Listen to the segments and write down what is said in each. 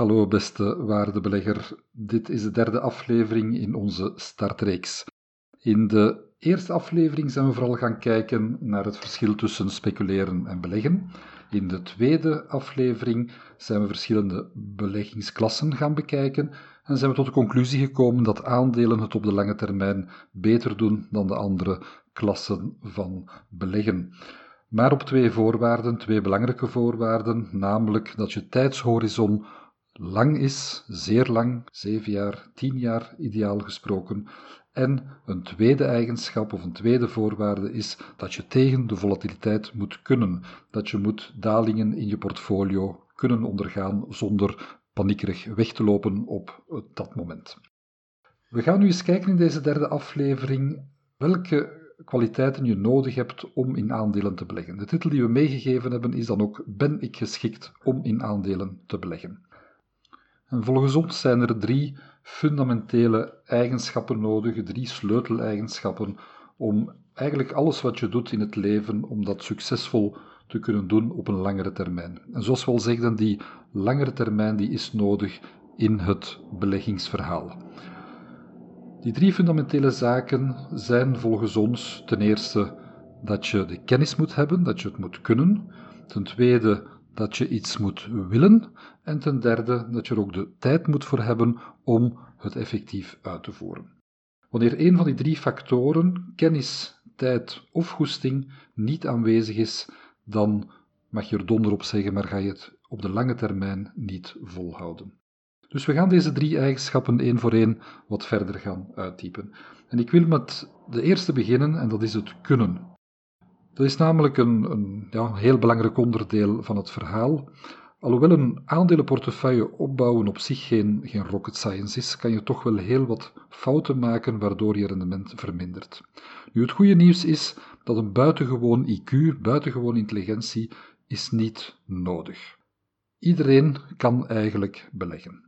Hallo beste waardebelegger, dit is de derde aflevering in onze startreeks. In de eerste aflevering zijn we vooral gaan kijken naar het verschil tussen speculeren en beleggen. In de tweede aflevering zijn we verschillende beleggingsklassen gaan bekijken en zijn we tot de conclusie gekomen dat aandelen het op de lange termijn beter doen dan de andere klassen van beleggen. Maar op twee voorwaarden, twee belangrijke voorwaarden, namelijk dat je tijdshorizon lang is, zeer lang, zeven jaar, tien jaar ideaal gesproken. En een tweede eigenschap of een tweede voorwaarde is dat je tegen de volatiliteit moet kunnen, dat je moet dalingen in je portfolio kunnen ondergaan zonder paniekerig weg te lopen op dat moment. We gaan nu eens kijken in deze derde aflevering welke kwaliteiten je nodig hebt om in aandelen te beleggen. De titel die we meegegeven hebben is dan ook Ben ik geschikt om in aandelen te beleggen? En volgens ons zijn er drie fundamentele eigenschappen nodig, drie sleuteleigenschappen, om eigenlijk alles wat je doet in het leven, om dat succesvol te kunnen doen op een langere termijn. En zoals we al zeggen, die langere termijn die is nodig in het beleggingsverhaal. Die drie fundamentele zaken zijn volgens ons ten eerste dat je de kennis moet hebben, dat je het moet kunnen. Ten tweede dat je iets moet willen. En ten derde dat je er ook de tijd moet voor hebben om het effectief uit te voeren. Wanneer een van die drie factoren, kennis, tijd of goesting, niet aanwezig is, dan mag je er donder op zeggen, maar ga je het op de lange termijn niet volhouden. Dus we gaan deze drie eigenschappen één voor één wat verder gaan uittypen. En ik wil met de eerste beginnen, en dat is het kunnen. Dat is namelijk een, een ja, heel belangrijk onderdeel van het verhaal. Alhoewel een aandelenportefeuille opbouwen op zich geen, geen rocket science is, kan je toch wel heel wat fouten maken waardoor je rendement vermindert. Nu, het goede nieuws is dat een buitengewoon IQ, buitengewoon intelligentie, is niet nodig. Iedereen kan eigenlijk beleggen.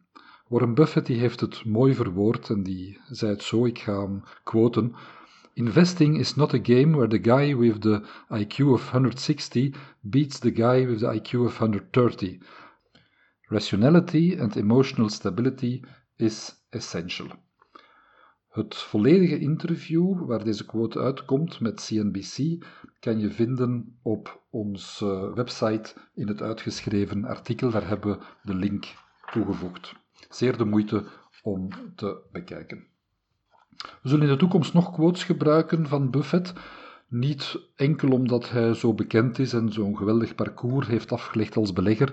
Warren Buffett die heeft het mooi verwoord en die zei het zo, ik ga hem quoten. Investing is not a game where the guy with the IQ of 160 beats the guy with the IQ of 130. Rationality and emotional stability is essential. Het volledige interview waar deze quote uitkomt met CNBC kan je vinden op onze website in het uitgeschreven artikel. Daar hebben we de link toegevoegd. Zeer de moeite om te bekijken. We zullen in de toekomst nog quotes gebruiken van Buffett. Niet enkel omdat hij zo bekend is en zo'n geweldig parcours heeft afgelegd als belegger,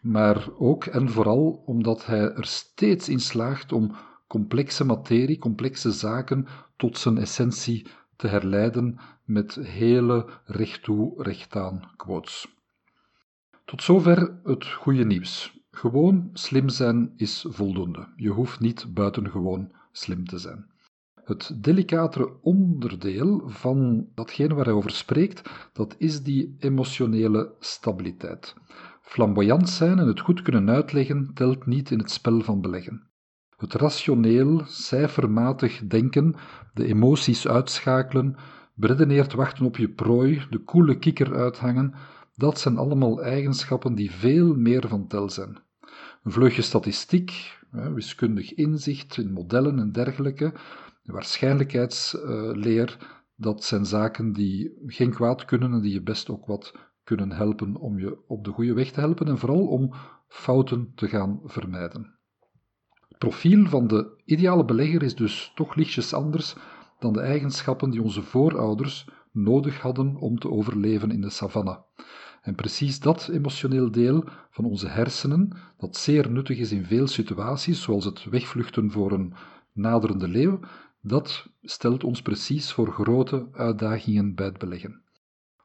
maar ook en vooral omdat hij er steeds in slaagt om complexe materie, complexe zaken tot zijn essentie te herleiden met hele recht toe, recht aan quotes. Tot zover het goede nieuws. Gewoon slim zijn is voldoende. Je hoeft niet buitengewoon slim te zijn. Het delicatere onderdeel van datgene waar hij over spreekt, dat is die emotionele stabiliteit. Flamboyant zijn en het goed kunnen uitleggen telt niet in het spel van beleggen. Het rationeel, cijfermatig denken, de emoties uitschakelen, beredeneerd wachten op je prooi, de koele kikker uithangen, dat zijn allemaal eigenschappen die veel meer van tel zijn. Een vleugje statistiek, wiskundig inzicht in modellen en dergelijke, waarschijnlijkheidsleer, dat zijn zaken die geen kwaad kunnen en die je best ook wat kunnen helpen om je op de goede weg te helpen en vooral om fouten te gaan vermijden. Het profiel van de ideale belegger is dus toch lichtjes anders dan de eigenschappen die onze voorouders nodig hadden om te overleven in de savanne. En precies dat emotioneel deel van onze hersenen, dat zeer nuttig is in veel situaties, zoals het wegvluchten voor een naderende leeuw, dat stelt ons precies voor grote uitdagingen bij het beleggen.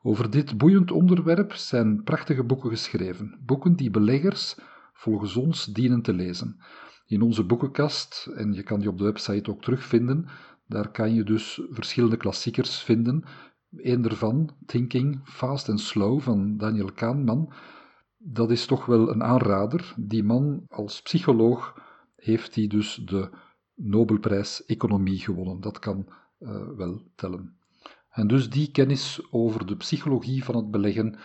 Over dit boeiend onderwerp zijn prachtige boeken geschreven, boeken die beleggers volgens ons dienen te lezen. in onze boekenkast, en je kan die op de website ook terugvinden, daar kan je dus verschillende klassiekers vinden. Eén daarvan, Thinking Fast and Slow van Daniel Kahneman, dat is toch wel een aanrader. Die man als psycholoog heeft hij dus de Nobelprijs Economie gewonnen. Dat kan uh, wel tellen. En dus die kennis over de psychologie van het beleggen,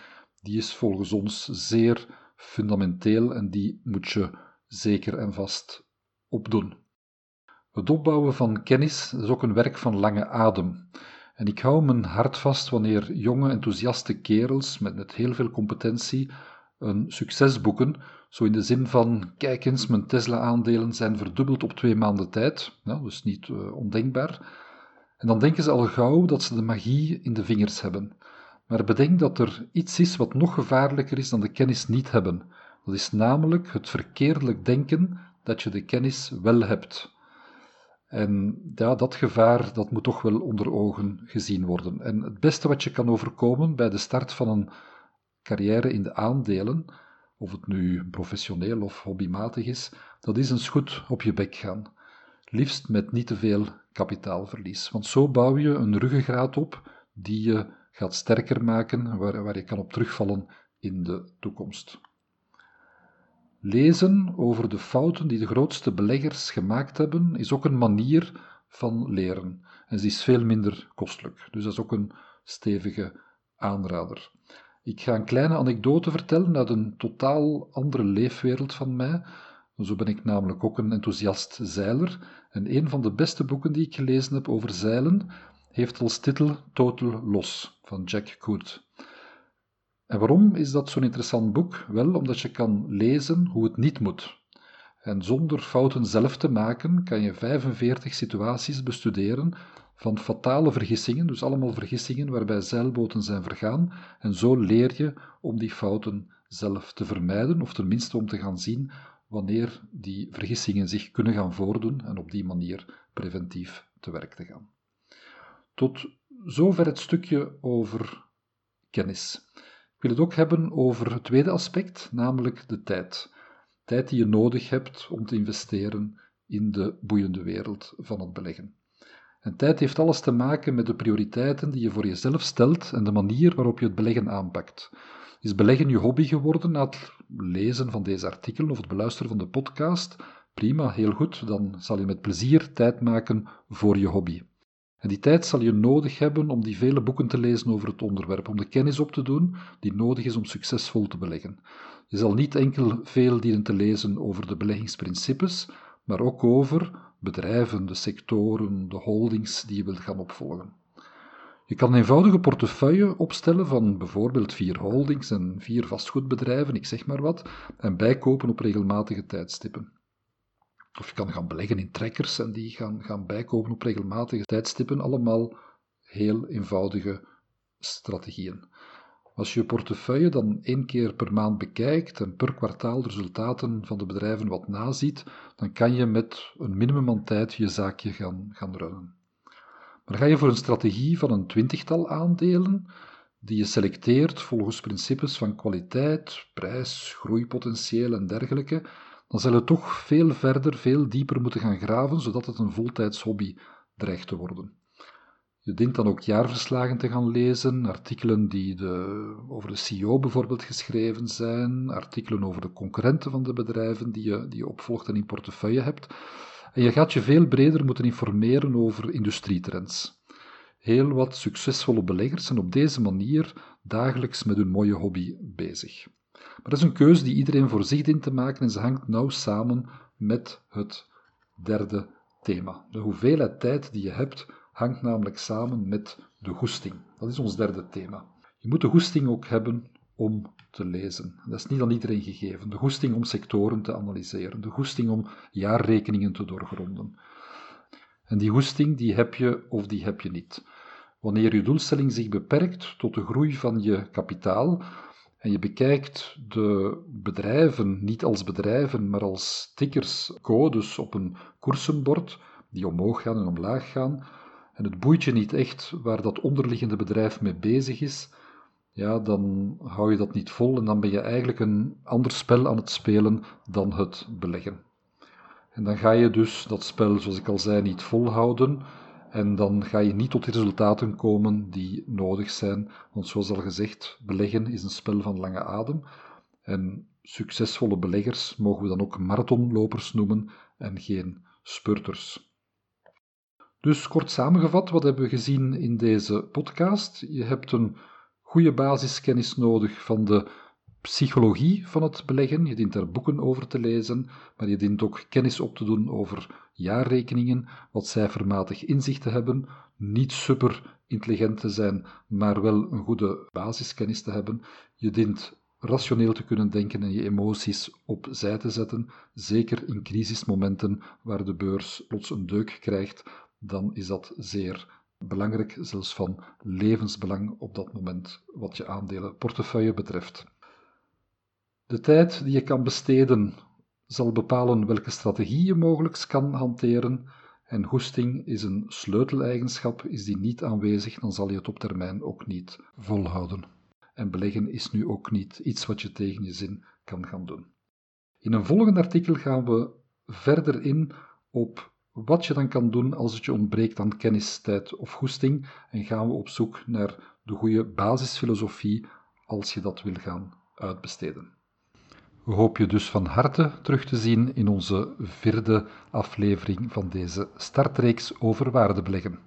die is volgens ons zeer fundamenteel en die moet je zeker en vast opdoen. Het opbouwen van kennis is ook een werk van lange adem. En ik hou mijn hart vast wanneer jonge, enthousiaste kerels met, met heel veel competentie een succes boeken, zo in de zin van, kijk eens, mijn Tesla-aandelen zijn verdubbeld op twee maanden tijd, ja, dus niet uh, ondenkbaar. En dan denken ze al gauw dat ze de magie in de vingers hebben. Maar bedenk dat er iets is wat nog gevaarlijker is dan de kennis niet hebben. Dat is namelijk het verkeerdelijk denken dat je de kennis wel hebt. En ja, dat gevaar dat moet toch wel onder ogen gezien worden. En het beste wat je kan overkomen bij de start van een carrière in de aandelen, of het nu professioneel of hobbymatig is, dat is eens goed op je bek gaan. Liefst met niet te veel kapitaalverlies. Want zo bouw je een ruggengraat op die je gaat sterker maken, waar, waar je kan op terugvallen in de toekomst. Lezen over de fouten die de grootste beleggers gemaakt hebben, is ook een manier van leren. En ze is veel minder kostelijk. Dus dat is ook een stevige aanrader. Ik ga een kleine anekdote vertellen uit een totaal andere leefwereld van mij. Zo ben ik namelijk ook een enthousiast zeiler. En een van de beste boeken die ik gelezen heb over zeilen heeft als titel Total Loss van Jack Coot. En waarom is dat zo'n interessant boek? Wel, omdat je kan lezen hoe het niet moet. En zonder fouten zelf te maken, kan je 45 situaties bestuderen van fatale vergissingen, dus allemaal vergissingen waarbij zeilboten zijn vergaan, en zo leer je om die fouten zelf te vermijden, of tenminste om te gaan zien wanneer die vergissingen zich kunnen gaan voordoen en op die manier preventief te werk te gaan. Tot zover het stukje over kennis. Ik wil het ook hebben over het tweede aspect, namelijk de tijd. Tijd die je nodig hebt om te investeren in de boeiende wereld van het beleggen. En tijd heeft alles te maken met de prioriteiten die je voor jezelf stelt en de manier waarop je het beleggen aanpakt. Is beleggen je hobby geworden na het lezen van deze artikelen of het beluisteren van de podcast? Prima, heel goed, dan zal je met plezier tijd maken voor je hobby. En die tijd zal je nodig hebben om die vele boeken te lezen over het onderwerp, om de kennis op te doen die nodig is om succesvol te beleggen. Je zal niet enkel veel dienen te lezen over de beleggingsprincipes, maar ook over bedrijven, de sectoren, de holdings die je wilt gaan opvolgen. Je kan een eenvoudige portefeuille opstellen van bijvoorbeeld vier holdings en vier vastgoedbedrijven, ik zeg maar wat, en bijkopen op regelmatige tijdstippen. Of je kan gaan beleggen in trekkers en die gaan, gaan bijkopen op regelmatige tijdstippen. Allemaal heel eenvoudige strategieën. Als je je portefeuille dan één keer per maand bekijkt en per kwartaal de resultaten van de bedrijven wat naziet, dan kan je met een minimum aan tijd je zaakje gaan, gaan runnen. Maar ga je voor een strategie van een twintigtal aandelen, die je selecteert volgens principes van kwaliteit, prijs, groeipotentieel en dergelijke, dan zal je toch veel verder, veel dieper moeten gaan graven, zodat het een voltijds hobby dreigt te worden. Je dient dan ook jaarverslagen te gaan lezen, artikelen die de, over de CEO bijvoorbeeld geschreven zijn, artikelen over de concurrenten van de bedrijven die je, die je opvolgt en in portefeuille hebt. En je gaat je veel breder moeten informeren over industrietrends. Heel wat succesvolle beleggers zijn op deze manier dagelijks met hun mooie hobby bezig. Maar dat is een keuze die iedereen voor zich te maken en ze hangt nauw samen met het derde thema. De hoeveelheid tijd die je hebt hangt namelijk samen met de goesting. Dat is ons derde thema. Je moet de goesting ook hebben om te lezen. Dat is niet aan iedereen gegeven. De goesting om sectoren te analyseren, de goesting om jaarrekeningen te doorgronden. En die goesting die heb je of die heb je niet. Wanneer je doelstelling zich beperkt tot de groei van je kapitaal, en je bekijkt de bedrijven niet als bedrijven, maar als tickers, codes op een koersenbord die omhoog gaan en omlaag gaan, en het boeit je niet echt waar dat onderliggende bedrijf mee bezig is, ja, dan hou je dat niet vol en dan ben je eigenlijk een ander spel aan het spelen dan het beleggen. En dan ga je dus dat spel, zoals ik al zei, niet volhouden. En dan ga je niet tot de resultaten komen die nodig zijn. Want zoals al gezegd, beleggen is een spel van lange adem. En succesvolle beleggers mogen we dan ook marathonlopers noemen en geen spurters. Dus kort samengevat, wat hebben we gezien in deze podcast? Je hebt een goede basiskennis nodig van de psychologie van het beleggen. Je dient daar boeken over te lezen, maar je dient ook kennis op te doen over jaarrekeningen, wat cijfermatig inzicht te hebben, niet super intelligent te zijn, maar wel een goede basiskennis te hebben. Je dient rationeel te kunnen denken en je emoties opzij te zetten, zeker in crisismomenten waar de beurs plots een deuk krijgt, dan is dat zeer belangrijk, zelfs van levensbelang op dat moment wat je aandelenportefeuille betreft. De tijd die je kan besteden zal bepalen welke strategie je mogelijk kan hanteren. En goesting is een sleuteleigenschap. Is die niet aanwezig, dan zal je het op termijn ook niet volhouden. En beleggen is nu ook niet iets wat je tegen je zin kan gaan doen. In een volgend artikel gaan we verder in op wat je dan kan doen als het je ontbreekt aan kennis, tijd of goesting. En gaan we op zoek naar de goede basisfilosofie als je dat wil gaan uitbesteden. We hopen je dus van harte terug te zien in onze vierde aflevering van deze startreeks over waardebeleggen.